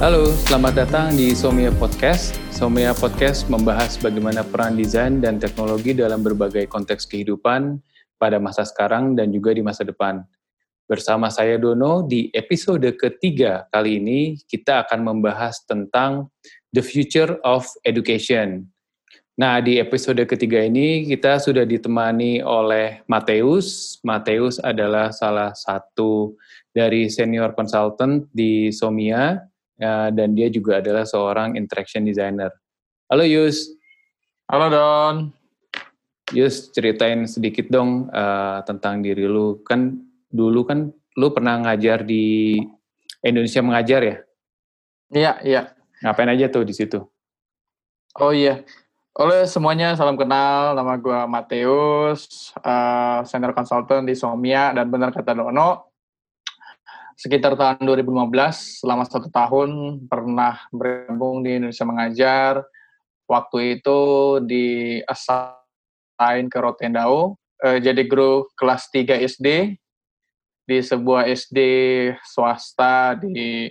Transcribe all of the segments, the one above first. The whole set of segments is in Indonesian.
Halo, selamat datang di Somia Podcast. Somia Podcast membahas bagaimana peran desain dan teknologi dalam berbagai konteks kehidupan pada masa sekarang dan juga di masa depan. Bersama saya Dono, di episode ketiga kali ini kita akan membahas tentang the future of education. Nah, di episode ketiga ini kita sudah ditemani oleh Mateus. Mateus adalah salah satu dari senior consultant di Somia ya, dan dia juga adalah seorang interaction designer. Halo Yus. Halo Don. Yus, ceritain sedikit dong uh, tentang diri lu. Kan dulu kan lu pernah ngajar di Indonesia mengajar ya? Iya, iya. Ngapain aja tuh di situ? Oh iya. Oleh semuanya salam kenal, nama gue Mateus, uh, senior consultant di Somia dan benar kata Dono, sekitar tahun 2015 selama satu tahun pernah bergabung di Indonesia mengajar. Waktu itu di assign ke Rotendao, uh, jadi guru kelas 3 SD di sebuah SD swasta di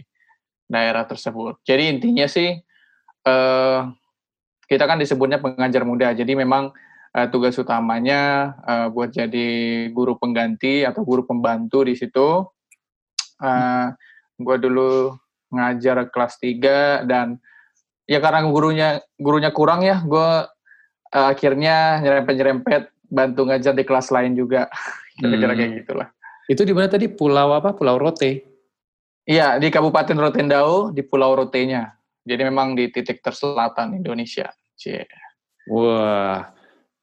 daerah tersebut. Jadi intinya sih uh, kita kan disebutnya pengajar muda. Jadi memang uh, tugas utamanya uh, buat jadi guru pengganti atau guru pembantu di situ. Uh, gue dulu ngajar kelas 3 dan ya karena gurunya gurunya kurang ya, gue uh, akhirnya nyerempet-nyerempet bantu ngajar di kelas lain juga. Kira-kira hmm. kayak gitulah. Itu di mana tadi? Pulau apa? Pulau Rote? Iya, di Kabupaten Rotendao, di Pulau Rotenya. Jadi memang di titik terselatan Indonesia. Cie. Wah,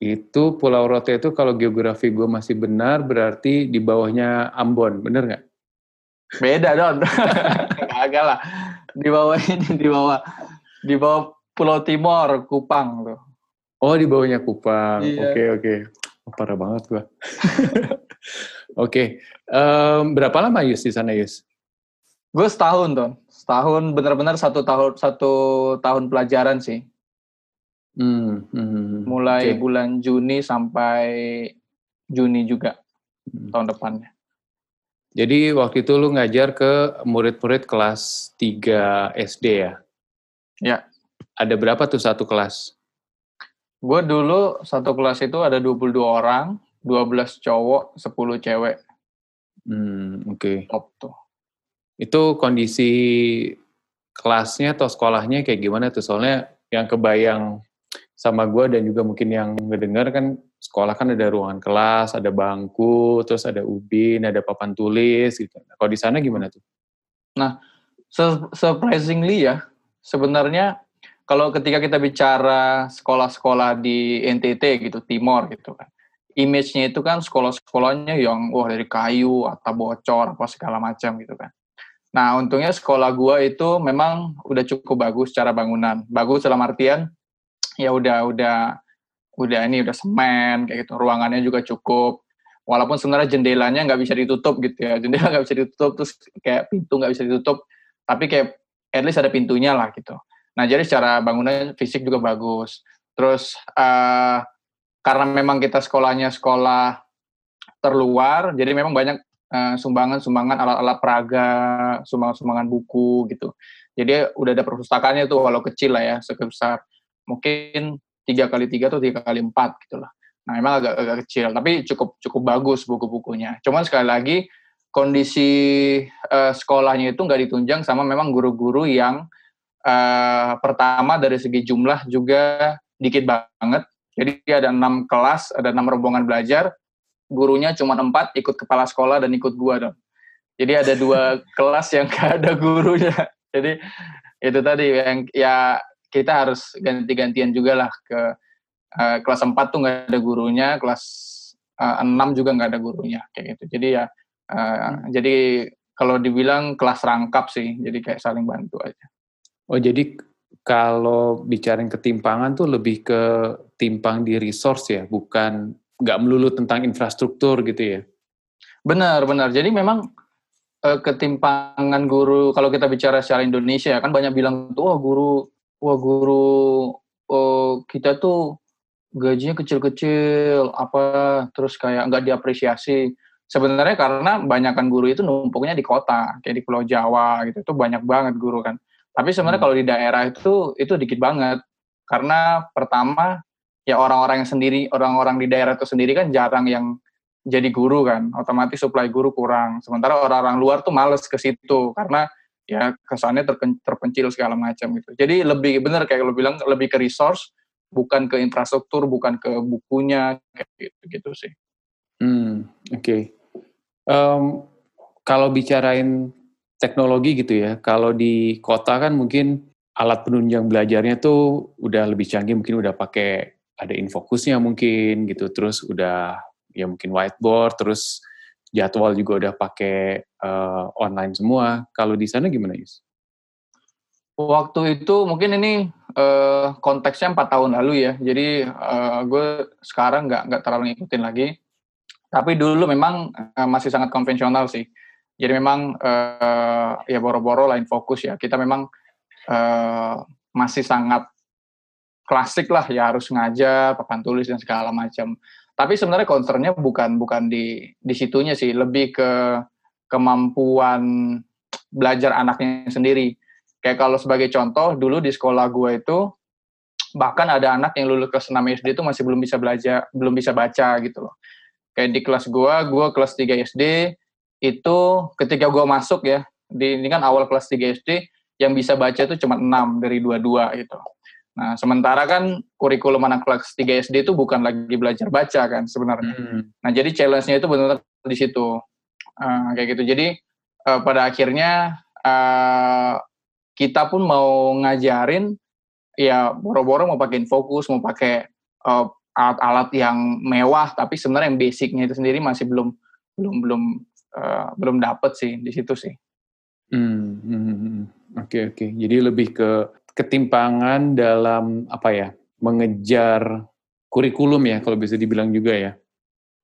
itu Pulau Rote itu kalau geografi gue masih benar, berarti di bawahnya Ambon, bener nggak? Beda dong. Agak lah. Di bawah ini, di bawah, di bawah Pulau Timor, Kupang tuh. Oh, di bawahnya Kupang. Iya. Oke, oke. Oh, parah banget gue. Oke, um, berapa lama Yus di sana Yus? Gue setahun tuh, setahun benar-benar satu tahun satu tahun pelajaran sih. Hmm, hmm, hmm, hmm. Mulai okay. bulan Juni sampai Juni juga hmm. tahun depannya. Jadi waktu itu lu ngajar ke murid-murid kelas 3 SD ya? Ya. Ada berapa tuh satu kelas? Gue dulu satu kelas itu ada 22 orang, 12 cowok, 10 cewek. Hmm, oke. Okay. Top tuh. Itu kondisi kelasnya atau sekolahnya kayak gimana tuh? Soalnya yang kebayang sama gue dan juga mungkin yang ngedengar kan sekolah kan ada ruangan kelas, ada bangku, terus ada ubin, ada papan tulis gitu. Nah, kalau di sana gimana tuh? Nah, surprisingly ya, sebenarnya kalau ketika kita bicara sekolah-sekolah di NTT gitu, Timor gitu kan, image-nya itu kan sekolah-sekolahnya yang wah dari kayu atau bocor apa segala macam gitu kan. Nah, untungnya sekolah gua itu memang udah cukup bagus secara bangunan. Bagus dalam artian ya udah udah udah ini udah semen kayak gitu. Ruangannya juga cukup. Walaupun sebenarnya jendelanya nggak bisa ditutup gitu ya. Jendela nggak bisa ditutup terus kayak pintu nggak bisa ditutup. Tapi kayak at least ada pintunya lah gitu. Nah, jadi secara bangunan fisik juga bagus. Terus uh, karena memang kita sekolahnya sekolah terluar, jadi memang banyak uh, sumbangan-sumbangan alat-alat peraga, sumbangan-sumbangan buku gitu. Jadi udah ada perpustakaannya tuh walau kecil lah ya, sebesar mungkin tiga kali tiga atau tiga kali empat gitulah. Nah memang agak agak kecil, tapi cukup cukup bagus buku-bukunya. Cuman sekali lagi kondisi uh, sekolahnya itu nggak ditunjang sama memang guru-guru yang uh, pertama dari segi jumlah juga dikit banget jadi ada enam kelas, ada enam rombongan belajar, gurunya cuma empat, ikut kepala sekolah dan ikut gua dong. Jadi ada dua kelas yang gak ada gurunya. Jadi itu tadi yang ya kita harus ganti-gantian juga lah ke uh, kelas empat tuh nggak ada gurunya, kelas uh, juga nggak ada gurunya kayak gitu. Jadi ya uh, hmm. jadi kalau dibilang kelas rangkap sih, jadi kayak saling bantu aja. Oh jadi kalau bicarain ketimpangan tuh lebih ke timpang di resource ya, bukan nggak melulu tentang infrastruktur gitu ya? Benar, benar. Jadi memang eh, ketimpangan guru kalau kita bicara secara Indonesia kan banyak bilang tuh wah guru wah guru oh, kita tuh gajinya kecil-kecil apa terus kayak nggak diapresiasi sebenarnya karena banyakkan guru itu numpuknya di kota kayak di Pulau Jawa gitu itu banyak banget guru kan Tapi sebenarnya Hmm. kalau di daerah itu itu dikit banget. Karena pertama ya orang-orang yang sendiri, orang-orang di daerah itu sendiri kan jarang yang jadi guru kan. Otomatis supply guru kurang. Sementara orang-orang luar tuh males ke situ karena ya kesannya terpencil segala macam gitu. Jadi lebih bener kayak lo bilang lebih ke resource, bukan ke infrastruktur, bukan ke bukunya kayak gitu gitu sih. Hmm, oke. Em, kalau bicarain teknologi gitu ya, kalau di kota kan mungkin alat penunjang belajarnya tuh udah lebih canggih, mungkin udah pakai ada infokusnya mungkin gitu, terus udah ya mungkin whiteboard, terus jadwal juga udah pakai eh, online semua. Kalau di sana gimana Yus? Waktu itu mungkin ini eh, konteksnya empat tahun lalu ya, jadi eh, gue sekarang nggak nggak terlalu ngikutin lagi. Tapi dulu memang eh, masih sangat konvensional sih. Jadi memang eh, ya boro-boro lain fokus ya. Kita memang eh, masih sangat klasik lah ya harus ngajar, papan tulis dan segala macam. Tapi sebenarnya concernnya bukan bukan di di situnya sih, lebih ke kemampuan belajar anaknya sendiri. Kayak kalau sebagai contoh, dulu di sekolah gue itu bahkan ada anak yang lulus kelas 6 SD itu masih belum bisa belajar, belum bisa baca gitu loh. Kayak di kelas gue, gue kelas 3 SD, itu ketika gue masuk ya, di, ini kan awal kelas 3 SD, yang bisa baca itu cuma 6 dari 22 gitu. Nah, sementara kan kurikulum anak kelas 3 SD itu bukan lagi belajar baca kan sebenarnya. Hmm. Nah, jadi challenge-nya itu benar-benar di situ. Uh, kayak gitu. Jadi uh, pada akhirnya uh, kita pun mau ngajarin ya boro-boro mau pakai fokus, mau pakai uh, alat-alat yang mewah tapi sebenarnya yang basicnya itu sendiri masih belum belum belum uh, belum dapet sih di situ sih. Hmm, hmm, hmm, hmm. Oke oke. Jadi lebih ke ketimpangan dalam apa ya mengejar kurikulum ya kalau bisa dibilang juga ya.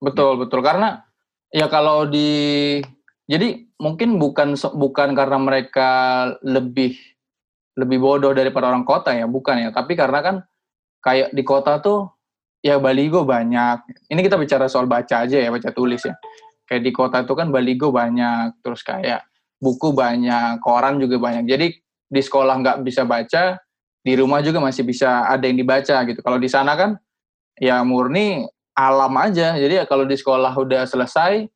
Betul betul. Karena ya kalau di jadi mungkin bukan bukan karena mereka lebih lebih bodoh daripada orang kota ya bukan ya. Tapi karena kan kayak di kota tuh ya baligo banyak. Ini kita bicara soal baca aja ya baca tulis ya. Kayak di kota itu kan baligo banyak terus kayak buku banyak koran juga banyak. Jadi di sekolah nggak bisa baca di rumah juga masih bisa ada yang dibaca gitu kalau di sana kan ya murni alam aja jadi ya kalau di sekolah udah selesai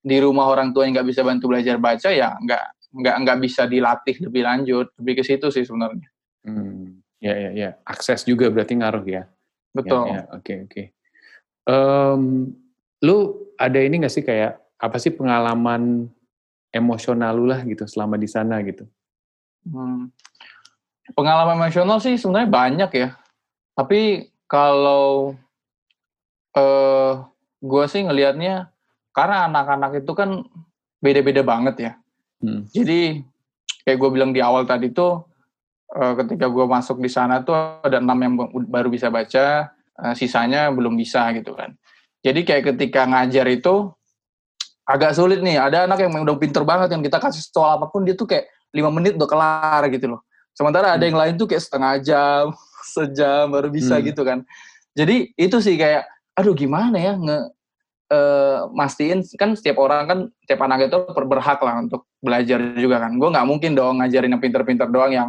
di rumah orang tua yang nggak bisa bantu belajar baca ya nggak nggak nggak bisa dilatih lebih lanjut lebih ke situ sih sebenarnya Hmm, ya ya ya. Akses juga berarti ngaruh ya. betul Ya, ya. Oke oke. Em, lu ada ini nggak sih kayak apa sih pengalaman emosional lu lah gitu selama di sana gitu? Hmm. pengalaman emosional sih sebenarnya banyak ya tapi kalau eh gue sih ngelihatnya karena anak-anak itu kan beda-beda banget ya Hmm. Jadi kayak gue bilang di awal tadi tuh eh, ketika gue masuk di sana tuh ada enam yang baru bisa baca, eh, sisanya belum bisa gitu kan. Jadi kayak ketika ngajar itu agak sulit nih. Ada anak yang udah pinter banget yang kita kasih soal apa pun dia tuh kayak lima menit udah kelar gitu loh. Sementara ada yang lain tuh kayak setengah jam, sejam baru bisa Hmm. gitu kan. Jadi itu sih kayak aduh gimana ya nge eh, mastiin kan setiap orang kan setiap anak itu ber- berhak lah untuk belajar juga kan. Gue nggak mungkin dong ngajarin yang pinter-pinter doang yang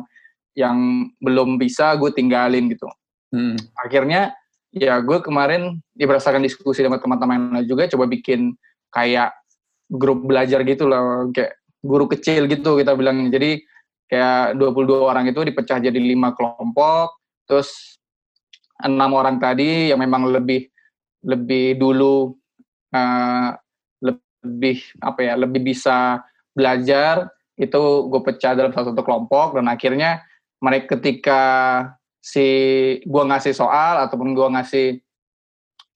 yang belum bisa gue tinggalin gitu. Hmm. Akhirnya ya gue kemarin ya berdasarkan diskusi sama teman-teman juga coba bikin kayak grup belajar gitu loh kayak guru kecil gitu kita bilang. Jadi kayak 22 orang itu dipecah jadi lima kelompok terus enam orang tadi yang memang lebih lebih dulu eh, lebih apa ya lebih bisa belajar itu gue pecah dalam satu satu kelompok dan akhirnya mereka ketika si gue ngasih soal ataupun gue ngasih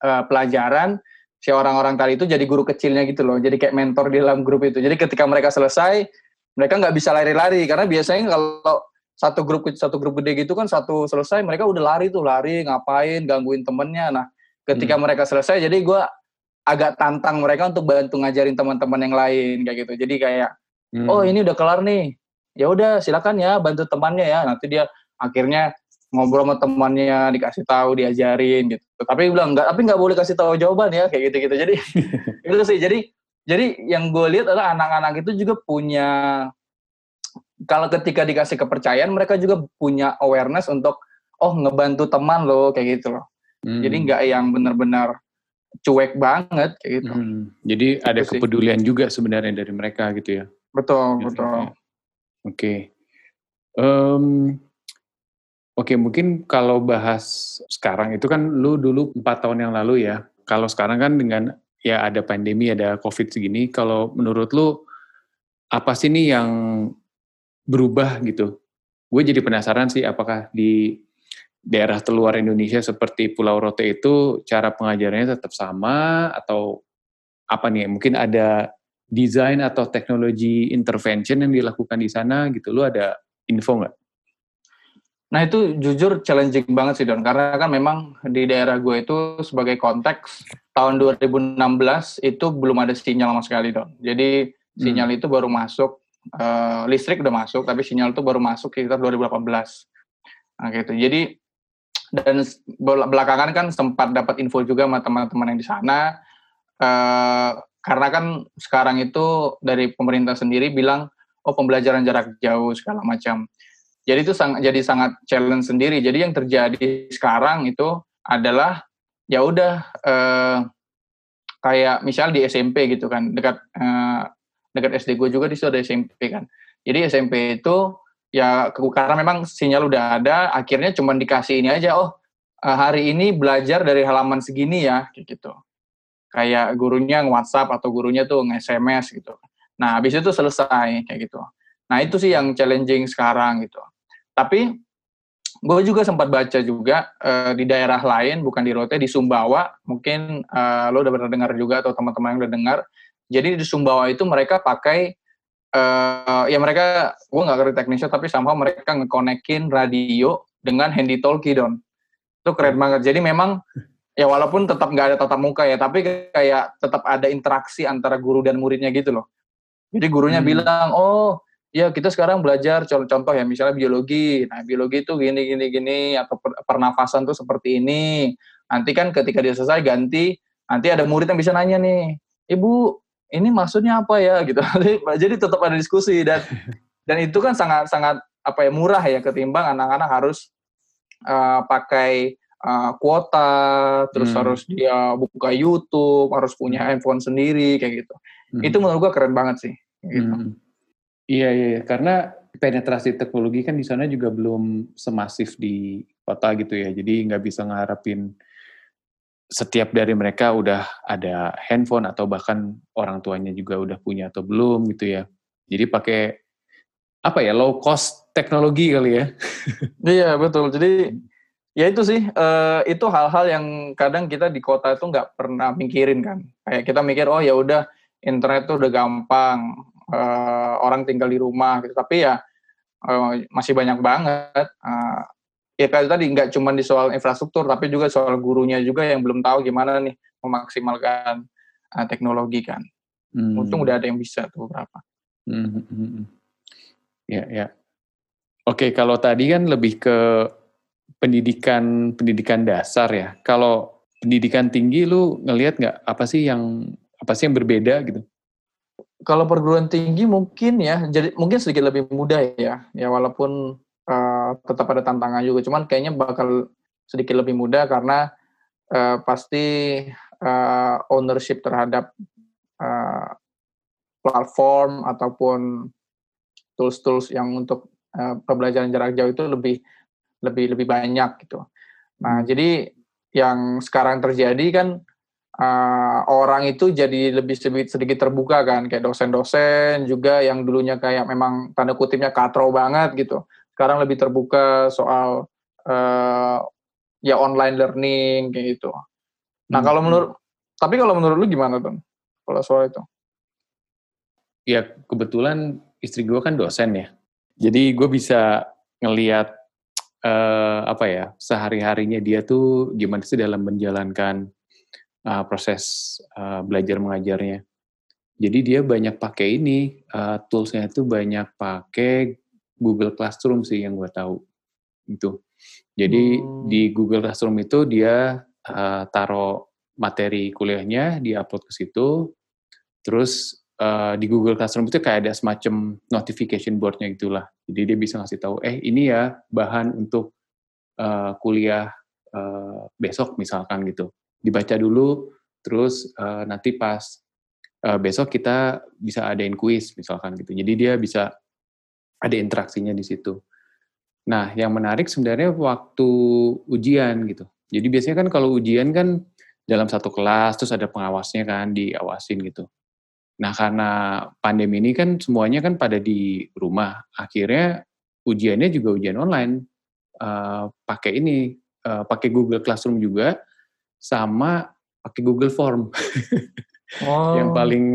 eh, pelajaran si orang-orang tadi itu jadi guru kecilnya gitu loh jadi kayak mentor di dalam grup itu. Jadi ketika mereka selesai mereka nggak bisa lari-lari karena biasanya kalau satu grup satu grup gede gitu kan satu selesai mereka udah lari tuh lari ngapain gangguin temennya. Nah ketika mereka selesai jadi gue agak tantang mereka untuk bantu ngajarin teman-teman yang lain kayak gitu. Jadi kayak Hmm. oh ini udah kelar nih. Ya udah silakan ya bantu temannya ya. Nanti dia akhirnya ngobrol sama temannya dikasih tahu diajarin gitu tapi bilang nggak tapi nggak boleh kasih tahu jawaban ya kayak gitu gitu jadi itu sih jadi jadi yang gue lihat adalah anak-anak itu juga punya kalau ketika dikasih kepercayaan mereka juga punya awareness untuk oh ngebantu teman lo kayak gitu loh. Hmm. Jadi nggak yang benar-benar cuek banget kayak gitu. Hmm. Jadi ada itu kepedulian sih. juga sebenarnya dari mereka gitu ya. Betul, gitu. betul. Oke. Okay. Um, Oke, mungkin kalau bahas sekarang itu kan lu dulu empat tahun yang lalu ya. Kalau sekarang kan dengan ya ada pandemi, ada COVID segini, kalau menurut lu apa sih nih yang berubah gitu? Gue jadi penasaran sih apakah di daerah terluar Indonesia seperti Pulau Rote itu cara pengajarannya tetap sama atau apa nih? Mungkin ada desain atau teknologi intervention yang dilakukan di sana gitu. Lu ada info nggak? Nah itu jujur challenging banget sih Don, karena kan memang di daerah gue itu sebagai konteks tahun 2016 itu belum ada sinyal sama sekali Don. Jadi sinyal hmm. itu baru masuk, uh, listrik udah masuk, tapi sinyal itu baru masuk sekitar 2018. Nah gitu. Jadi dan belakangan kan sempat dapat info juga sama teman-teman yang di sana, uh, karena kan sekarang itu dari pemerintah sendiri bilang, oh pembelajaran jarak jauh segala macam jadi itu sangat jadi sangat challenge sendiri. Jadi yang terjadi sekarang itu adalah ya udah eh, kayak misal di SMP gitu kan, dekat eh, dekat SD gue juga di situ ada SMP kan. Jadi SMP itu ya karena memang sinyal udah ada, akhirnya cuma dikasih ini aja, oh eh, hari ini belajar dari halaman segini ya, kayak gitu. Kayak gurunya nge-WhatsApp atau gurunya tuh nge-SMS gitu. Nah, habis itu selesai kayak gitu. Nah, itu sih yang challenging sekarang gitu. Tapi gue juga sempat baca juga uh, di daerah lain, bukan di Rote, di Sumbawa. Mungkin uh, lo udah pernah dengar juga atau teman-teman yang udah dengar. Jadi di Sumbawa itu mereka pakai uh, ya mereka gue nggak ngerti teknisnya tapi sama mereka ngekonekin radio dengan handy talkie don itu keren banget jadi memang ya walaupun tetap nggak ada tatap muka ya tapi kayak tetap ada interaksi antara guru dan muridnya gitu loh jadi gurunya hmm. bilang oh ya kita sekarang belajar contoh ya misalnya biologi nah biologi itu gini gini gini atau pernafasan tuh seperti ini nanti kan ketika dia selesai ganti nanti ada murid yang bisa nanya nih ibu ini maksudnya apa ya gitu jadi tetap ada diskusi dan dan itu kan sangat sangat apa ya murah ya ketimbang anak-anak harus uh, pakai uh, kuota terus hmm. harus dia buka YouTube harus punya hmm. handphone sendiri kayak gitu hmm. itu menurut gua keren banget sih gitu. Hmm. Iya, iya, iya, karena penetrasi teknologi kan di sana juga belum semasif di kota gitu ya. Jadi nggak bisa ngarapin setiap dari mereka udah ada handphone atau bahkan orang tuanya juga udah punya atau belum gitu ya. Jadi pakai apa ya low cost teknologi kali ya. iya betul. Jadi ya itu sih uh, itu hal-hal yang kadang kita di kota itu nggak pernah mikirin kan. Kayak kita mikir oh ya udah internet tuh udah gampang uh, orang tinggal di rumah gitu tapi ya uh, masih banyak banget uh, ya kayak tadi nggak cuma di soal infrastruktur tapi juga soal gurunya juga yang belum tahu gimana nih memaksimalkan uh, teknologi kan hmm. untung udah ada yang bisa tuh beberapa hmm. hmm, hmm, hmm. ya ya oke kalau tadi kan lebih ke pendidikan pendidikan dasar ya kalau pendidikan tinggi lu ngelihat nggak apa sih yang apa sih yang berbeda gitu kalau perguruan tinggi mungkin ya jadi mungkin sedikit lebih mudah ya ya walaupun uh, tetap ada tantangan juga cuman kayaknya bakal sedikit lebih mudah karena uh, pasti uh, ownership terhadap uh, platform ataupun tools-tools yang untuk uh, pembelajaran jarak jauh itu lebih lebih lebih banyak gitu. Nah, hmm. jadi yang sekarang terjadi kan uh, orang itu jadi lebih sedikit, sedikit terbuka kan kayak dosen-dosen juga yang dulunya kayak memang tanda kutipnya katro banget gitu. Sekarang lebih terbuka soal uh, ya online learning kayak gitu. Nah hmm. kalau menurut tapi kalau menurut lu gimana tuh kalau soal itu? Ya kebetulan istri gue kan dosen ya. Jadi gue bisa ngelihat uh, apa ya sehari harinya dia tuh gimana sih dalam menjalankan uh, proses uh, belajar mengajarnya. Jadi dia banyak pakai ini uh, toolsnya itu banyak pakai Google Classroom sih yang gue tahu itu. Jadi hmm. di Google Classroom itu dia uh, taruh materi kuliahnya, dia upload ke situ, terus uh, di Google Classroom itu kayak ada semacam notification boardnya gitulah. Jadi dia bisa ngasih tahu, eh ini ya bahan untuk uh, kuliah uh, besok misalkan gitu. Dibaca dulu, terus uh, nanti pas uh, besok kita bisa adain kuis misalkan gitu. Jadi dia bisa ada interaksinya di situ. Nah, yang menarik sebenarnya waktu ujian gitu. Jadi biasanya kan kalau ujian kan dalam satu kelas terus ada pengawasnya kan diawasin gitu. Nah, karena pandemi ini kan semuanya kan pada di rumah. Akhirnya ujiannya juga ujian online. Uh, pakai ini, uh, pakai Google Classroom juga sama pakai Google Form. oh. Yang paling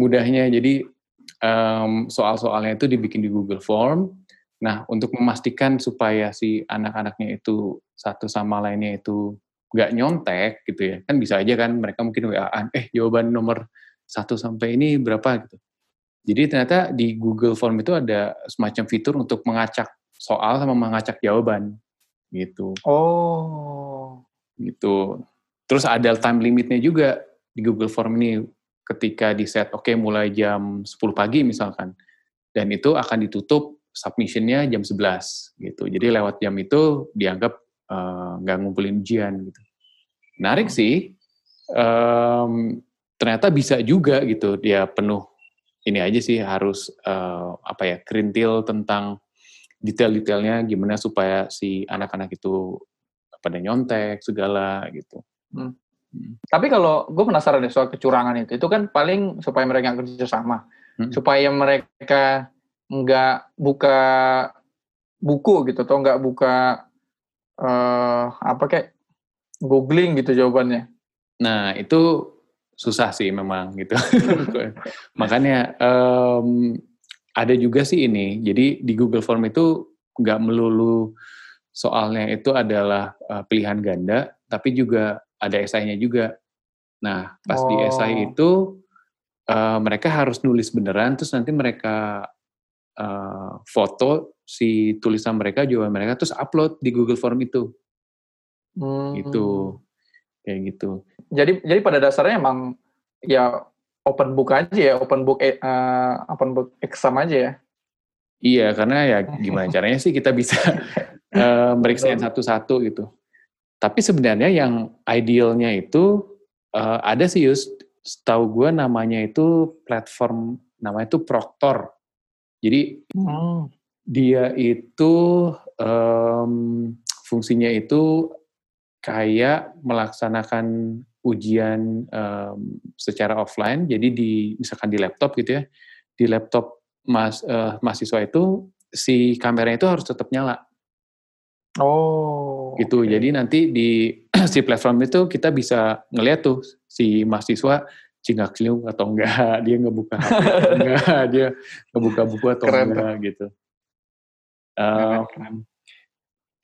mudahnya jadi um, soal-soalnya itu dibikin di Google Form Nah, untuk memastikan supaya si anak-anaknya itu satu sama lainnya itu nggak nyontek gitu ya, kan bisa aja kan mereka mungkin WA-an, eh jawaban nomor satu sampai ini berapa gitu. Jadi ternyata di Google Form itu ada semacam fitur untuk mengacak soal sama mengacak jawaban gitu. Oh. Gitu. Terus ada time limitnya juga di Google Form ini ketika di set oke okay, mulai jam 10 pagi misalkan. Dan itu akan ditutup submissionnya jam 11 gitu. Jadi lewat jam itu dianggap eh, nggak uh, ngumpulin ujian gitu. Menarik sih. Um, ternyata bisa juga gitu dia penuh ini aja sih harus uh, apa ya kerintil tentang detail-detailnya gimana supaya si anak-anak itu pada nyontek segala gitu. Hmm. Hmm. Tapi kalau gue penasaran deh soal kecurangan itu, itu kan paling supaya mereka kerja sama, hmm. supaya mereka nggak buka buku gitu atau nggak buka uh, apa kayak googling gitu jawabannya. Nah itu susah sih memang gitu. Makanya um, ada juga sih ini. Jadi di Google Form itu nggak melulu soalnya itu adalah uh, pilihan ganda, tapi juga ada esainya juga. Nah pas oh. di esai itu uh, mereka harus nulis beneran, terus nanti mereka uh, foto si tulisan mereka, jawaban mereka, terus upload di Google Form itu. Hmm. Gitu. Kayak gitu. Jadi jadi pada dasarnya emang ya open book aja ya, open book uh, open book exam aja ya. Iya, karena ya gimana caranya sih kita bisa uh, meriksain satu-satu gitu. Tapi sebenarnya yang idealnya itu uh, ada sih Yus, setahu gue namanya itu platform namanya itu Proctor. Jadi hmm. dia itu um, fungsinya itu kayak melaksanakan ujian um, secara offline. Jadi di misalkan di laptop gitu ya, di laptop mas uh, mahasiswa itu si kameranya itu harus tetap nyala. Oh. Gitu. Okay. Jadi nanti di si platform itu kita bisa ngeliat tuh si mahasiswa cingak cinguk atau enggak, dia ngebuka HP atau enggak, dia ngebuka buku atau keren, enggak keren. gitu. Uh, keren.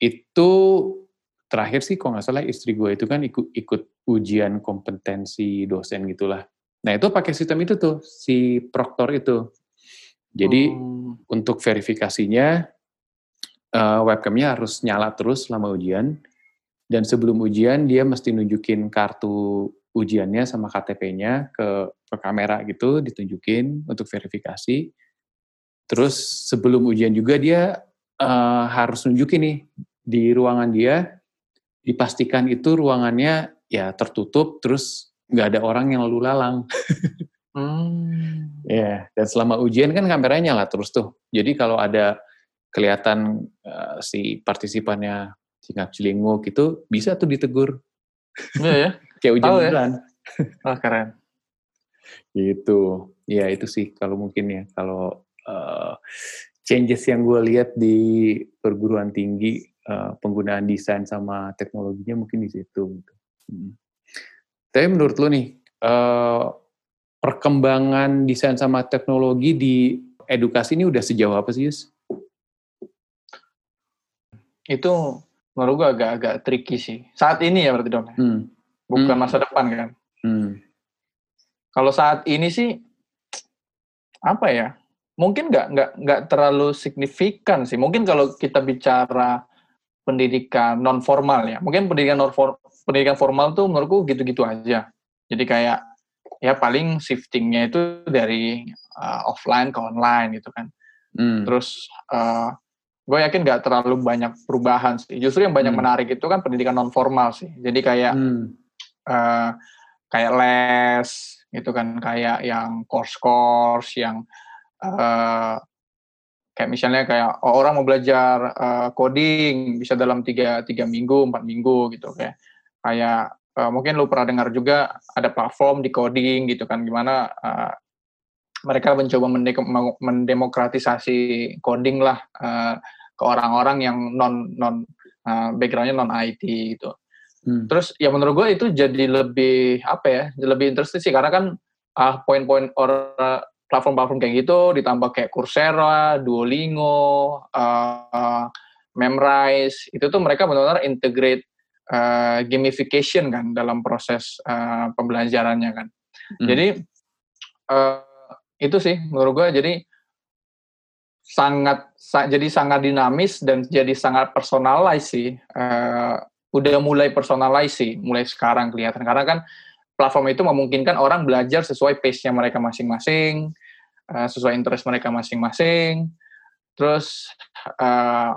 Itu terakhir sih kalau nggak salah istri gue itu kan ikut ikut ujian kompetensi dosen gitulah. Nah itu pakai sistem itu tuh si proktor itu. Jadi hmm. untuk verifikasinya uh, webcamnya harus nyala terus selama ujian dan sebelum ujian dia mesti nunjukin kartu ujiannya sama KTP-nya ke, ke kamera gitu, ditunjukin untuk verifikasi. Terus sebelum ujian juga dia uh, harus nunjukin nih di ruangan dia, dipastikan itu ruangannya ya tertutup, terus nggak ada orang yang lalu lalang. hmm. Ya, yeah. dan selama ujian kan kameranya nyala terus tuh. Jadi kalau ada kelihatan uh, si partisipannya singap celinguk itu bisa tuh ditegur. Iya ya. Kayak hujan oh, ya? Oh, keren. gitu. Ya itu sih kalau mungkin ya. Kalau uh, changes yang gue lihat di perguruan tinggi uh, penggunaan desain sama teknologinya mungkin di situ. Gitu. Hmm. Tapi menurut lo nih, uh, perkembangan desain sama teknologi di edukasi ini udah sejauh apa sih, Yus? Itu menurut gue agak-agak tricky sih. Saat ini ya berarti dong. Ya? Hmm bukan hmm. masa depan kan. Hmm. Kalau saat ini sih apa ya? Mungkin nggak nggak nggak terlalu signifikan sih. Mungkin kalau kita bicara pendidikan non formal ya. Mungkin pendidikan non -for, pendidikan formal tuh menurutku gitu-gitu aja. Jadi kayak ya paling shiftingnya itu dari uh, offline ke online gitu kan. Hmm. Terus uh, gue yakin nggak terlalu banyak perubahan sih. Justru yang banyak hmm. menarik itu kan pendidikan non formal sih. Jadi kayak hmm. uh, kayak les gitu kan, kayak yang course-course yang uh, kayak misalnya kayak oh, orang mau belajar uh, coding bisa dalam tiga tiga minggu empat minggu gitu kayak kayak uh, mungkin lu pernah dengar juga ada platform di coding gitu kan gimana uh, mereka mencoba mendemokratisasi coding lah uh, ke orang-orang yang non non uh, backgroundnya non IT gitu. Hmm. Terus ya menurut gue itu jadi lebih apa ya, lebih interesting sih karena kan uh, poin-poin orang platform-platform kayak gitu ditambah kayak Coursera, Duolingo, uh, uh, Memrise itu tuh mereka benar-benar integrate uh, gamification kan dalam proses uh, pembelajarannya kan. Hmm. Jadi uh, itu sih menurut gue jadi sangat sa jadi sangat dinamis dan jadi sangat personalize sih. Uh, udah mulai personalize sih, mulai sekarang kelihatan karena kan platform itu memungkinkan orang belajar sesuai pace-nya mereka masing-masing, uh, sesuai interest mereka masing-masing. Terus uh,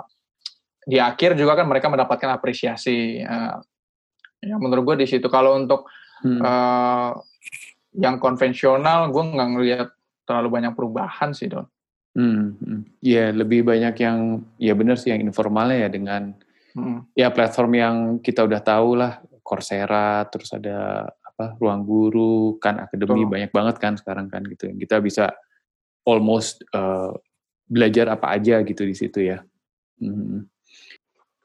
di akhir juga kan mereka mendapatkan apresiasi. Uh, ya menurut gue di situ. Kalau untuk hmm. uh, yang konvensional, gue nggak ngelihat terlalu banyak perubahan sih, Don. Hmm, hmm. ya lebih banyak yang ya benar sih yang informalnya ya dengan hmm. ya platform yang kita udah tahu lah Coursera, terus ada apa ruang guru, kan akademi oh. banyak banget kan sekarang kan gitu. Kita bisa almost uh, belajar apa aja gitu di situ ya. Hmm.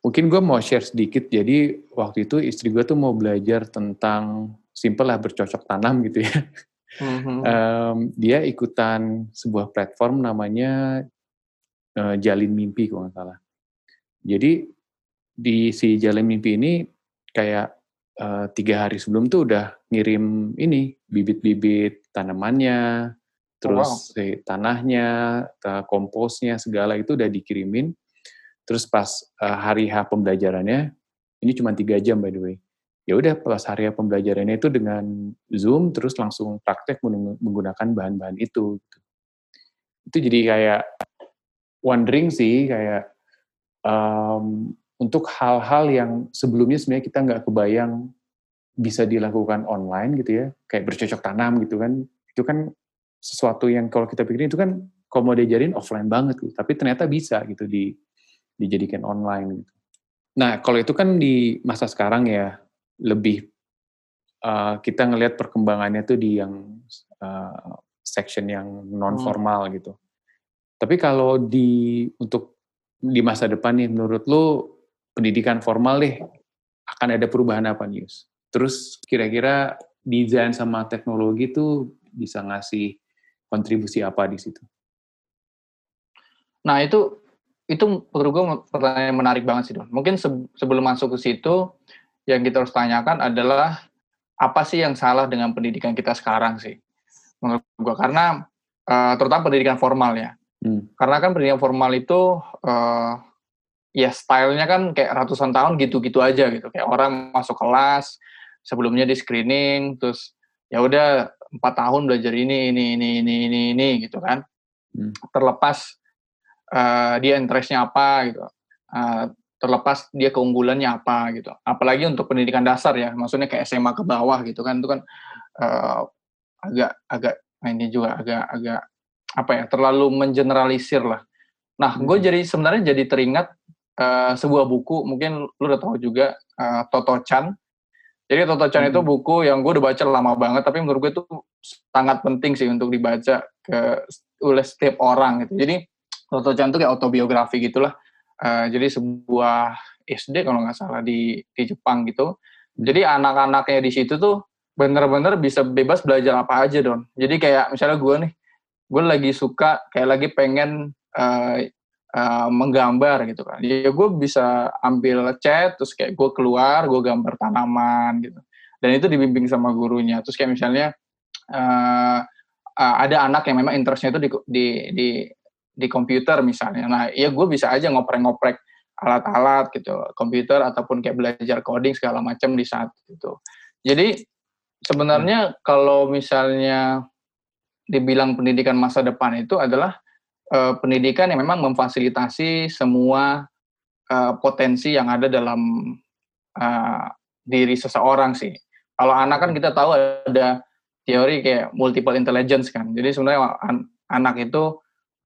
Mungkin gue mau share sedikit. Jadi waktu itu istri gue tuh mau belajar tentang simple lah bercocok tanam gitu ya. Mm-hmm. Um, dia ikutan sebuah platform namanya uh, Jalin Mimpi kalau nggak salah. Jadi di si Jalin Mimpi ini kayak uh, tiga hari sebelum tuh udah ngirim ini bibit-bibit tanamannya, terus oh, wow. si tanahnya, komposnya segala itu udah dikirimin. Terus pas uh, hari H pembelajarannya, ini cuma tiga jam by the way ya udah pas hari pembelajarannya itu dengan Zoom terus langsung praktek menggunakan bahan-bahan itu. Gitu. Itu jadi kayak wondering sih kayak um, untuk hal-hal yang sebelumnya sebenarnya kita nggak kebayang bisa dilakukan online gitu ya, kayak bercocok tanam gitu kan, itu kan sesuatu yang kalau kita pikirin itu kan kalau mau diajarin offline banget gitu, tapi ternyata bisa gitu di dijadikan online gitu. Nah kalau itu kan di masa sekarang ya lebih uh, kita ngelihat perkembangannya tuh di yang uh, section yang non formal hmm. gitu. Tapi kalau di untuk di masa depan nih, menurut lo pendidikan formal deh akan ada perubahan apa nih? Terus kira-kira desain sama teknologi tuh bisa ngasih kontribusi apa di situ? Nah itu itu menurut gue pertanyaan menarik banget sih Don. Mungkin sebelum masuk ke situ yang kita harus tanyakan adalah apa sih yang salah dengan pendidikan kita sekarang sih? Menurut gua. Karena uh, terutama pendidikan formal ya. Hmm. karena kan pendidikan formal itu uh, ya stylenya kan kayak ratusan tahun gitu-gitu aja gitu. Kayak orang masuk kelas sebelumnya di screening terus ya udah empat tahun belajar ini ini ini ini ini ini gitu kan. Hmm. terlepas uh, dia interestnya apa gitu. Uh, terlepas dia keunggulannya apa gitu. Apalagi untuk pendidikan dasar ya, maksudnya kayak SMA ke bawah gitu kan, itu kan uh, agak agak nah ini juga agak agak apa ya terlalu mengeneralisir lah. Nah, gue hmm. jadi sebenarnya jadi teringat uh, sebuah buku, mungkin lu udah tahu juga uh, Toto Chan. Jadi Toto Chan hmm. itu buku yang gue udah baca lama banget, tapi menurut gue itu sangat penting sih untuk dibaca ke oleh setiap orang gitu. Jadi Toto Chan itu kayak autobiografi gitulah uh, jadi sebuah SD kalau nggak salah di di Jepang gitu. Jadi anak-anaknya di situ tuh bener-bener bisa bebas belajar apa aja don. Jadi kayak misalnya gue nih, gue lagi suka kayak lagi pengen uh, uh, menggambar gitu kan. Ya gue bisa ambil cat terus kayak gue keluar gue gambar tanaman gitu. Dan itu dibimbing sama gurunya. Terus kayak misalnya uh, uh, ada anak yang memang interestnya itu di, di, di di komputer misalnya. Nah, ya gue bisa aja ngoprek-ngoprek alat-alat gitu, komputer ataupun kayak belajar coding segala macam di saat itu. Jadi sebenarnya kalau misalnya dibilang pendidikan masa depan itu adalah uh, pendidikan yang memang memfasilitasi semua uh, potensi yang ada dalam uh, diri seseorang sih. Kalau anak kan kita tahu ada teori kayak multiple intelligence kan. Jadi sebenarnya an anak itu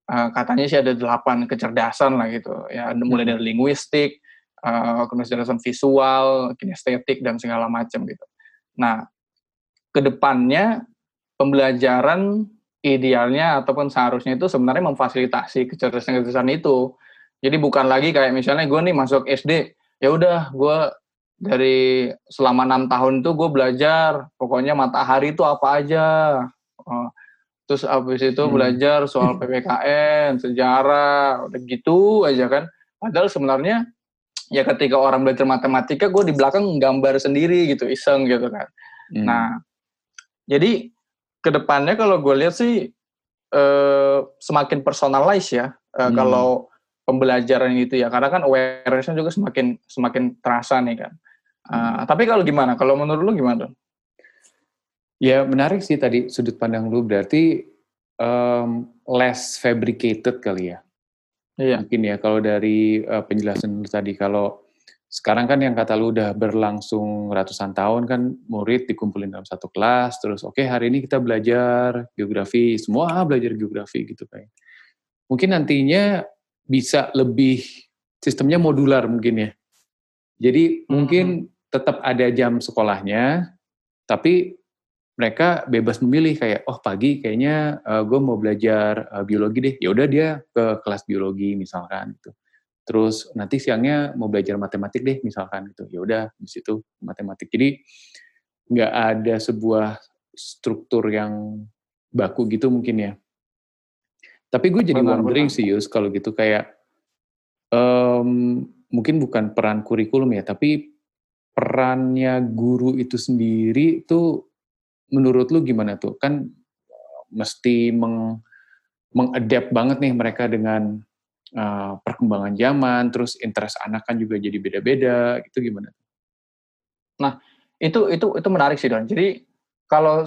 uh, katanya sih ada delapan kecerdasan lah gitu. Ya mulai hmm. dari linguistik, uh, kecerdasan visual, kinestetik dan segala macam gitu. Nah, ke depannya pembelajaran idealnya ataupun seharusnya itu sebenarnya memfasilitasi kecerdasan-kecerdasan itu. Jadi bukan lagi kayak misalnya gue nih masuk SD, ya udah gue dari selama enam tahun itu gue belajar pokoknya matahari itu apa aja. Oh, terus abis itu hmm. belajar soal PPKN, sejarah, udah gitu aja kan. Padahal sebenarnya ya ketika orang belajar matematika gue di belakang gambar sendiri gitu, iseng gitu kan. Hmm. Nah, jadi ke depannya kalau gue lihat sih eh, semakin personalize ya eh, hmm. kalau pembelajaran itu ya karena kan awarenessnya juga semakin semakin terasa nih kan. Uh, hmm. Tapi kalau gimana? Kalau menurut lu gimana? Ya menarik sih tadi sudut pandang lu berarti um, less fabricated kali ya. Iya. Mungkin ya kalau dari uh, penjelasan lu tadi kalau sekarang kan yang kata lu udah berlangsung ratusan tahun kan murid dikumpulin dalam satu kelas terus oke okay, hari ini kita belajar geografi semua belajar geografi gitu kayak mungkin nantinya bisa lebih sistemnya modular mungkin ya jadi hmm. mungkin tetap ada jam sekolahnya tapi mereka bebas memilih kayak oh pagi kayaknya uh, eh, gue mau belajar uh, biologi deh. Ya udah dia ke kelas biologi misalkan gitu. Terus nanti siangnya mau belajar matematik deh misalkan gitu. Ya udah di situ matematik. Jadi nggak ada sebuah struktur yang baku gitu mungkin ya. Tapi gue jadi benar, wondering benar. sih Yus kalau gitu kayak um, mungkin bukan peran kurikulum ya tapi perannya guru itu sendiri tuh menurut lu gimana tuh kan mesti meng mengadapt banget nih mereka dengan uh, perkembangan zaman, terus interest anak kan juga jadi beda-beda, itu gimana? Nah, itu itu itu menarik sih Don. Jadi kalau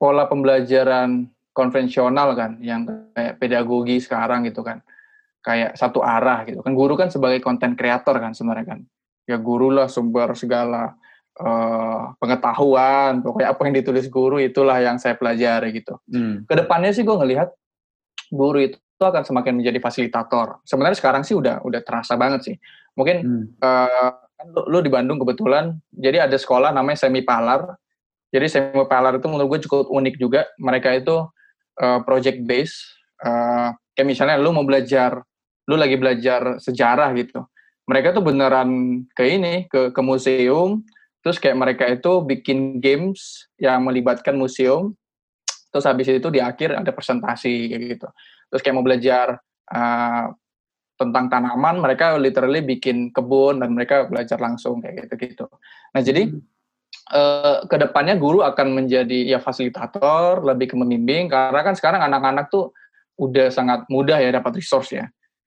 pola pembelajaran konvensional kan, yang kayak pedagogi sekarang gitu kan, kayak satu arah gitu kan. Guru kan sebagai konten kreator kan sebenarnya kan. Ya guru lah sumber segala uh, pengetahuan, pokoknya apa yang ditulis guru itulah yang saya pelajari gitu. Hmm. Ke depannya sih gue ngelihat guru itu akan semakin menjadi fasilitator. Sebenarnya sekarang sih udah udah terasa banget sih. Mungkin hmm. uh, kan lu, lu di Bandung kebetulan, jadi ada sekolah namanya Semi Palar. Jadi Semi Palar itu menurut gue cukup unik juga. Mereka itu uh, project base. Uh, kayak misalnya lu mau belajar, lu lagi belajar sejarah gitu. Mereka tuh beneran ke ini, ke ke museum. Terus kayak mereka itu bikin games yang melibatkan museum. Terus habis itu di akhir ada presentasi kayak gitu terus kayak mau belajar uh, tentang tanaman mereka literally bikin kebun dan mereka belajar langsung kayak gitu-gitu. Nah jadi hmm. uh, ke depannya guru akan menjadi ya fasilitator lebih ke membimbing karena kan sekarang anak-anak tuh udah sangat mudah ya dapat resource ya.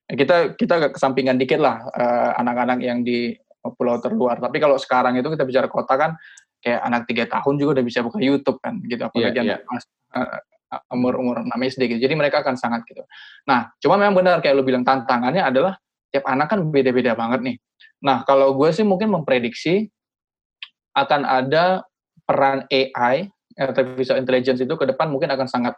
Kita kita kesampingan dikit lah uh, anak-anak yang di pulau terluar. Tapi kalau sekarang itu kita bicara kota kan kayak anak tiga tahun juga udah bisa buka YouTube kan gitu apalagi yeah, yeah. Uh, umur-umur 6 SD gitu. Jadi mereka akan sangat gitu. Nah, cuma memang benar kayak lu bilang tantangannya adalah tiap anak kan beda-beda banget nih. Nah, kalau gue sih mungkin memprediksi akan ada peran AI, artificial intelligence itu ke depan mungkin akan sangat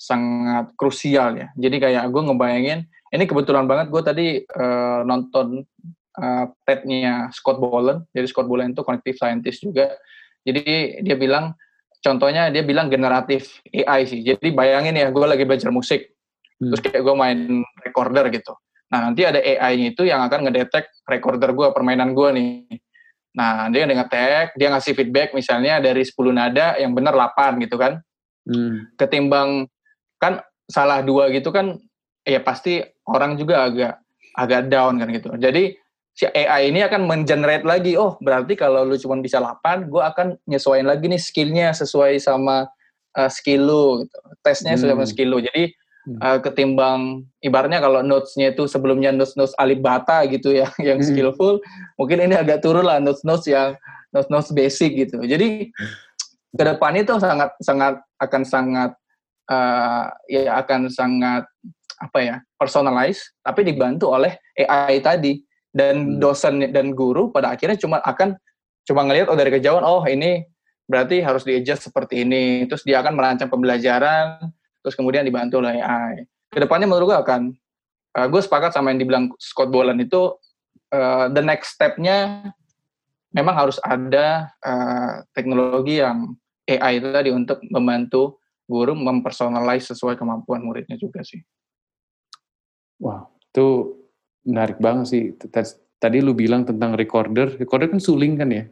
sangat krusial ya. Jadi kayak gue ngebayangin, ini kebetulan banget gue tadi uh, nonton uh, TED-nya Scott Boland. Jadi Scott Boland itu cognitive scientist juga. Jadi dia bilang contohnya dia bilang generatif AI sih. Jadi bayangin ya, gue lagi belajar musik, hmm. terus kayak gue main recorder gitu. Nah nanti ada AI-nya itu yang akan ngedetek recorder gue, permainan gue nih. Nah dia ngetek, dia ngasih feedback misalnya dari 10 nada yang benar 8 gitu kan. Hmm. Ketimbang kan salah dua gitu kan, ya pasti orang juga agak agak down kan gitu. Jadi si AI ini akan mengenerate lagi, oh berarti kalau lu cuma bisa 8, gue akan nyesuaiin lagi nih skillnya sesuai sama uh, skill lu, gitu. tesnya hmm. sesuai sama hmm. skill lu. Jadi uh, ketimbang ibaratnya kalau notes-nya itu sebelumnya notes-notes alibata gitu ya, yang hmm. skillful, mungkin ini agak turun lah notes-notes yang notes-notes basic gitu. Jadi ke depannya itu sangat sangat akan sangat uh, ya akan sangat apa ya personalize tapi dibantu oleh AI tadi dan hmm. dosen dan guru pada akhirnya cuma akan cuma ngelihat oh dari kejauhan oh ini berarti harus di adjust seperti ini terus dia akan merancang pembelajaran terus kemudian dibantu oleh AI ke depannya menurut gue akan uh, gue sepakat sama yang dibilang Scott Boland itu uh, the next stepnya memang harus ada uh, teknologi yang AI itu tadi untuk membantu guru mempersonalize sesuai kemampuan muridnya juga sih. Wah, itu menarik banget sih. Tadi lu bilang tentang recorder, recorder kan suling kan ya?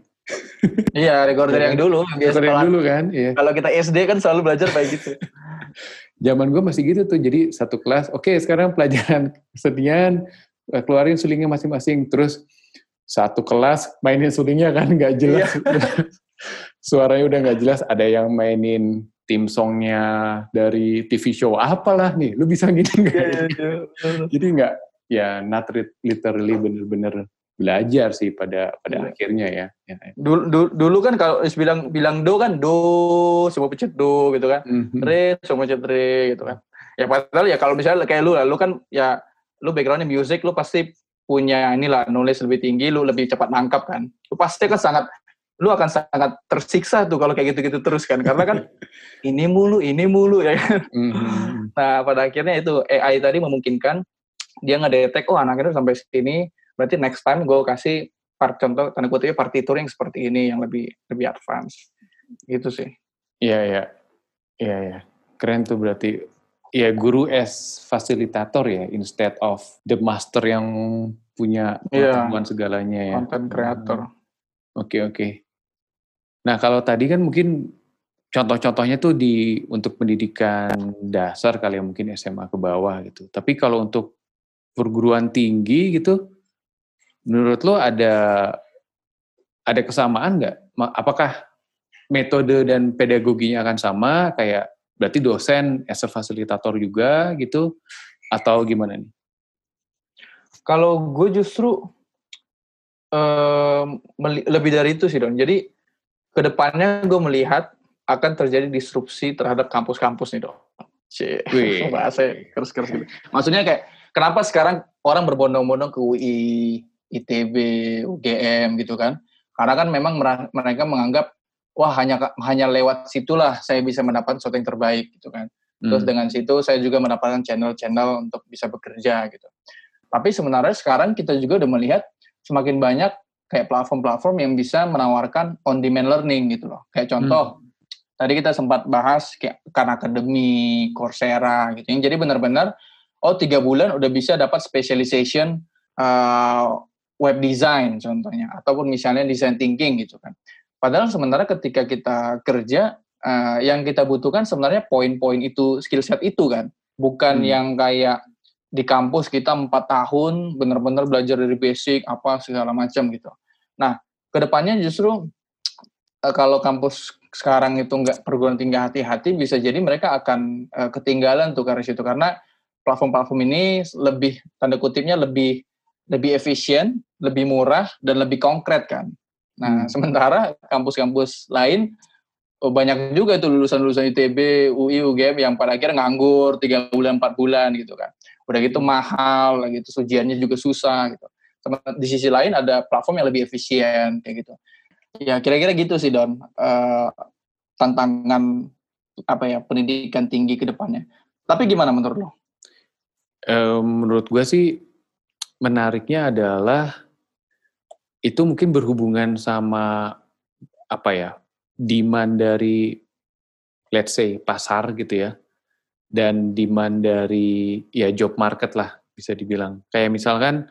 iya, recorder yang dulu. Recorder yang dulu kan, iya. Kalau kita SD kan selalu belajar kayak gitu. Zaman gue masih gitu tuh, jadi satu kelas, oke okay, sekarang pelajaran kesenian, eh, keluarin sulingnya masing-masing, terus satu kelas mainin sulingnya kan nggak jelas. Iya. Suaranya udah nggak jelas, ada yang mainin tim songnya dari TV show apalah nih, lu bisa gini nggak? Yeah, yeah, yeah. Jadi nggak ya not literally bener-bener belajar sih pada pada yeah. akhirnya ya. ya. Dulu, dulu, dulu kan kalau bilang bilang do kan do semua pencet do gitu kan, mm-hmm. re semua pencet re gitu kan. Ya padahal ya kalau misalnya kayak lu lah, lu kan ya lu backgroundnya music, lu pasti punya inilah knowledge lebih tinggi, lu lebih cepat nangkap kan. Lu pasti kan sangat lu akan sangat tersiksa tuh kalau kayak gitu-gitu terus kan karena kan ini mulu ini mulu ya kan mm-hmm. nah pada akhirnya itu AI tadi memungkinkan dia ngedetek oh anaknya sampai sini berarti next time gue kasih part contoh tanda kutipnya partitur yang seperti ini yang lebih lebih advance gitu sih iya iya iya iya keren tuh berarti ya guru as fasilitator ya instead of the master yang punya iya. pengetahuan yeah. segalanya ya content creator oke okay, oke okay. Nah, kalau tadi kan mungkin contoh-contohnya tuh di untuk pendidikan dasar kali ya mungkin SMA ke bawah gitu. Tapi kalau untuk perguruan tinggi gitu, menurut lo ada ada kesamaan nggak? Apakah metode dan pedagoginya akan sama? Kayak berarti dosen as a fasilitator juga gitu? Atau gimana nih? Kalau gue justru um, lebih dari itu sih Don. Jadi ke depannya gue melihat akan terjadi disrupsi terhadap kampus-kampus nih dong. Cie, bahasa keras-keras gitu. Maksudnya kayak kenapa sekarang orang berbondong-bondong ke UI, ITB, UGM gitu kan? Karena kan memang mereka menganggap wah hanya hanya lewat situlah saya bisa mendapatkan sesuatu yang terbaik gitu kan. Terus hmm. dengan situ saya juga mendapatkan channel-channel untuk bisa bekerja gitu. Tapi sebenarnya sekarang kita juga udah melihat semakin banyak kayak platform-platform yang bisa menawarkan on demand learning gitu loh. Kayak contoh hmm. tadi kita sempat bahas kayak Khan Academy, Coursera gitu. Yang jadi benar-benar oh tiga bulan udah bisa dapat specialization uh, web design contohnya ataupun misalnya design thinking gitu kan. Padahal sementara ketika kita kerja uh, yang kita butuhkan sebenarnya poin-poin itu skill set itu kan, bukan hmm. yang kayak di kampus kita empat tahun benar-benar belajar dari basic apa segala macam gitu. Nah, ke depannya justru uh, kalau kampus sekarang itu nggak perguruan tinggi hati-hati, bisa jadi mereka akan uh, ketinggalan tuh karena situ karena platform-platform ini lebih tanda kutipnya lebih lebih efisien, lebih murah dan lebih konkret kan. Nah, hmm. sementara kampus-kampus lain oh, banyak juga itu lulusan-lulusan ITB, UI, UGM yang pada akhirnya nganggur tiga bulan, empat bulan gitu kan udah gitu mahal gitu ujiannya juga susah gitu di sisi lain ada platform yang lebih efisien kayak gitu ya kira-kira gitu sih don uh, tantangan apa ya pendidikan tinggi ke depannya tapi gimana menurut lo? Menurut gue sih menariknya adalah itu mungkin berhubungan sama apa ya demand dari let's say pasar gitu ya dan demand dari ya job market lah bisa dibilang. Kayak misalkan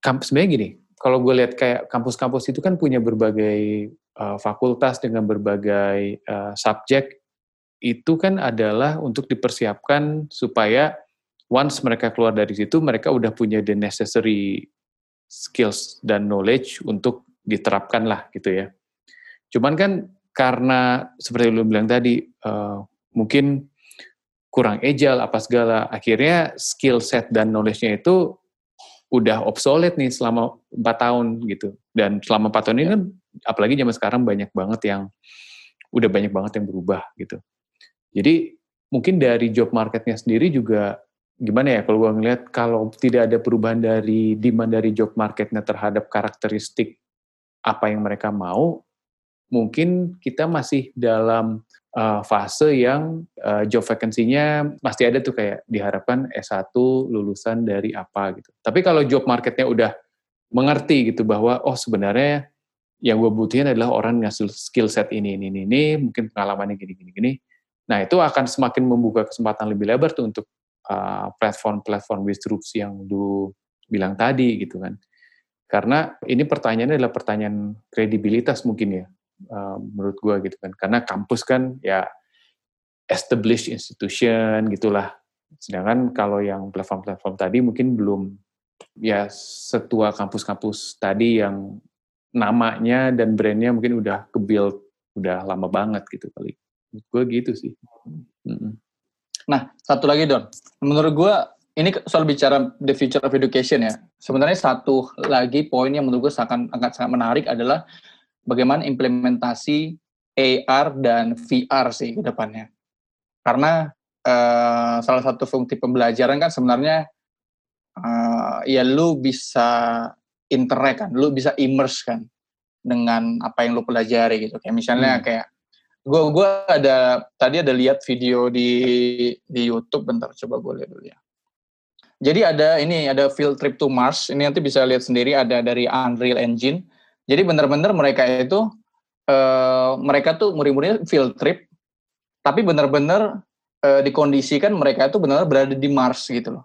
kampus sebenarnya gini, kalau gue lihat kayak kampus-kampus itu kan punya berbagai uh, fakultas dengan berbagai uh, subjek itu kan adalah untuk dipersiapkan supaya once mereka keluar dari situ mereka udah punya the necessary skills dan knowledge untuk diterapkan lah gitu ya. Cuman kan karena seperti lu bilang tadi uh, mungkin kurang agile apa segala akhirnya skill set dan knowledge-nya itu udah obsolete nih selama empat tahun gitu dan selama empat tahun ini kan apalagi zaman sekarang banyak banget yang udah banyak banget yang berubah gitu. Jadi mungkin dari job marketnya sendiri juga gimana ya kalau gue ngeliat kalau tidak ada perubahan dari demand dari job marketnya terhadap karakteristik apa yang mereka mau, mungkin kita masih dalam uh, fase yang uh, job vacancy-nya masih ada tuh kayak diharapkan S1 lulusan dari apa gitu. Tapi kalau job marketnya udah mengerti gitu bahwa oh sebenarnya yang gue butuhin adalah orang yang skill set ini ini ini, ini mungkin pengalamannya gini gini gini Nah, itu akan semakin membuka kesempatan lebih lebar tuh untuk platform-platform uh, yang lu bilang tadi gitu kan. Karena ini pertanyaannya adalah pertanyaan kredibilitas mungkin ya, uh, menurut gua gitu kan. Karena kampus kan ya established institution gitulah. Sedangkan kalau yang platform-platform tadi mungkin belum ya setua kampus-kampus tadi yang namanya dan brandnya mungkin udah ke-build udah lama banget gitu kali gue gitu sih. Nah, satu lagi Don. Menurut gue, ini soal bicara the future of education ya. Sebenarnya satu lagi poin yang menurut gue sangat, sangat menarik adalah bagaimana implementasi AR dan VR sih ke depannya. Karena uh, salah satu fungsi pembelajaran kan sebenarnya uh, ya lu bisa interact kan, lu bisa immerse kan dengan apa yang lu pelajari gitu. Kayak misalnya hmm. kayak gue gue ada tadi ada lihat video di di YouTube bentar coba gue lihat dulu ya. Jadi ada ini ada field trip to Mars. Ini nanti bisa lihat sendiri ada dari Unreal Engine. Jadi benar-benar mereka itu uh, mereka tuh murid-muridnya field trip tapi benar-benar uh, dikondisikan mereka itu benar-benar berada di Mars gitu loh.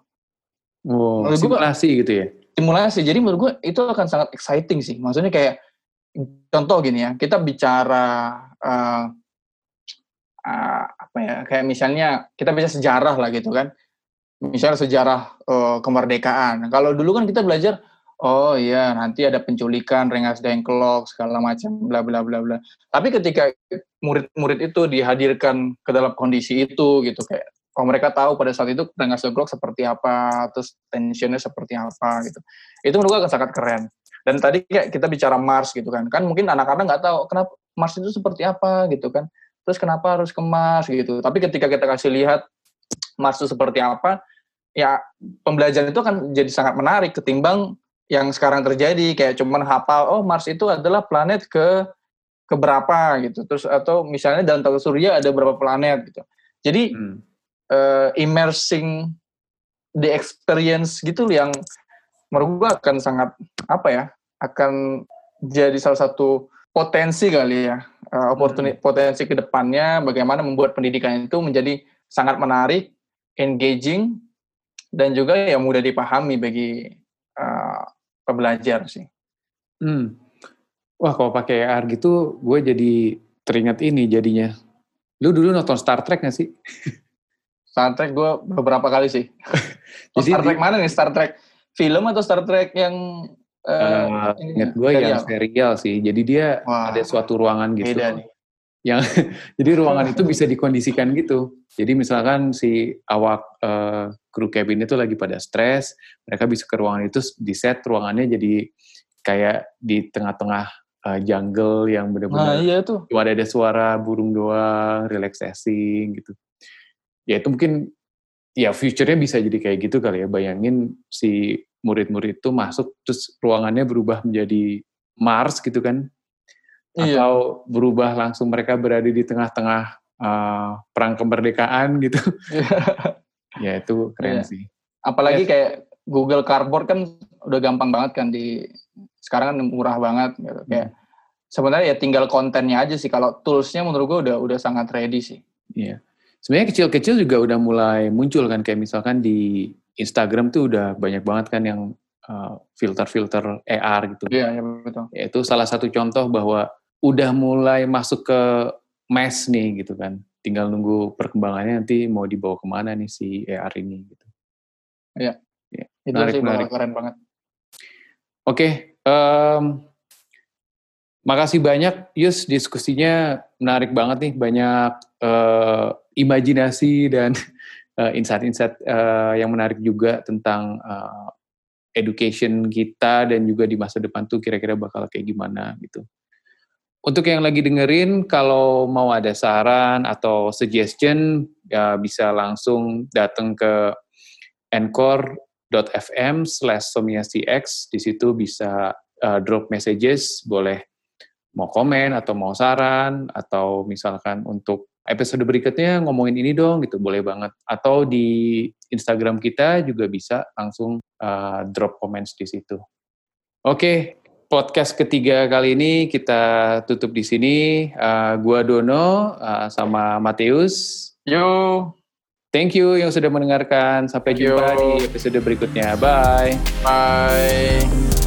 Wow, simulasi gua, gitu ya? Simulasi. Jadi menurut gue itu akan sangat exciting sih. Maksudnya kayak contoh gini ya kita bicara uh, uh, apa ya kayak misalnya kita bisa sejarah lah gitu kan. Misalnya sejarah uh, kemerdekaan. Kalau dulu kan kita belajar oh iya nanti ada penculikan Rengas Dengklok segala macam bla bla bla bla. Tapi ketika murid-murid itu dihadirkan ke dalam kondisi itu gitu kayak kalau mereka tahu pada saat itu Rengas Dengklok seperti apa terus tensionnya seperti apa gitu. Itu menurut akan sangat keren. Dan tadi kayak kita bicara Mars gitu kan. Kan mungkin anak-anak nggak tahu kenapa Mars itu seperti apa? gitu kan terus kenapa harus ke Mars gitu. Tapi ketika kita kasih lihat Mars itu seperti apa ya pembelajaran itu akan jadi sangat menarik ketimbang yang sekarang terjadi kayak cuman hafal oh Mars itu adalah planet ke ke berapa gitu. Terus atau misalnya dalam tata surya ada berapa planet gitu. Jadi hmm. uh, immersing the experience gitu yang menurut gua akan sangat apa ya akan jadi salah satu potensi kali ya uh, oportunity hmm. potensi ke depannya bagaimana membuat pendidikan itu menjadi sangat menarik, engaging dan juga yang mudah dipahami bagi uh, pembelajar sih. Hmm. Wah kalau pakai AR gitu, gue jadi teringat ini jadinya. Lu dulu nonton Star Trek gak sih? Star Trek gue beberapa kali sih. Oh, Star Trek mana nih? Star Trek film atau Star Trek yang Uh, ingat gue yang serial sih. Jadi dia Wah, ada suatu ruangan gitu. Yang jadi ruangan itu bisa dikondisikan gitu. Jadi misalkan si awak uh, kru cabin itu lagi pada stres, mereka bisa ke ruangan itu di set ruangannya jadi kayak di tengah-tengah uh, jungle yang benar-benar nah, iya tuh. cuma ada suara burung doang, relaxing gitu. Ya itu mungkin ya future-nya bisa jadi kayak gitu kali ya. Bayangin si murid-murid itu masuk terus ruangannya berubah menjadi Mars gitu kan iya. atau berubah langsung mereka berada di tengah-tengah uh, perang kemerdekaan gitu ya itu keren iya. sih apalagi ya. kayak Google Cardboard kan udah gampang banget kan di sekarang kan murah banget gitu hmm. kayak sebenarnya ya tinggal kontennya aja sih kalau toolsnya menurut gue udah udah sangat ready sih iya sebenarnya kecil-kecil juga udah mulai muncul kan kayak misalkan di Instagram tuh udah banyak banget kan yang uh, filter-filter AR gitu. Iya, ya, betul. Itu salah satu contoh bahwa udah mulai masuk ke mass nih gitu kan. Tinggal nunggu perkembangannya nanti mau dibawa ke mana nih si AR ini gitu. Iya. Ya, itu menarik, sih menarik. keren banget. Oke, okay, um, makasih banyak Yus diskusinya menarik banget nih banyak uh, imajinasi dan uh, insight-insight uh, yang menarik juga tentang uh, education kita dan juga di masa depan tuh kira-kira bakal kayak gimana gitu. Untuk yang lagi dengerin, kalau mau ada saran atau suggestion, ya bisa langsung datang ke encore.fm slash somiacx. Di situ bisa uh, drop messages, boleh mau komen atau mau saran, atau misalkan untuk episode berikutnya ngomongin ini dong gitu, boleh banget. Atau di Instagram kita juga bisa langsung uh, drop comments di situ. Oke, podcast ketiga kali ini kita tutup di sini. Uh, gua Dono uh, sama Mateus. Yo. Thank you yang sudah mendengarkan. Sampai jumpa Yo. di episode berikutnya. Bye. Bye.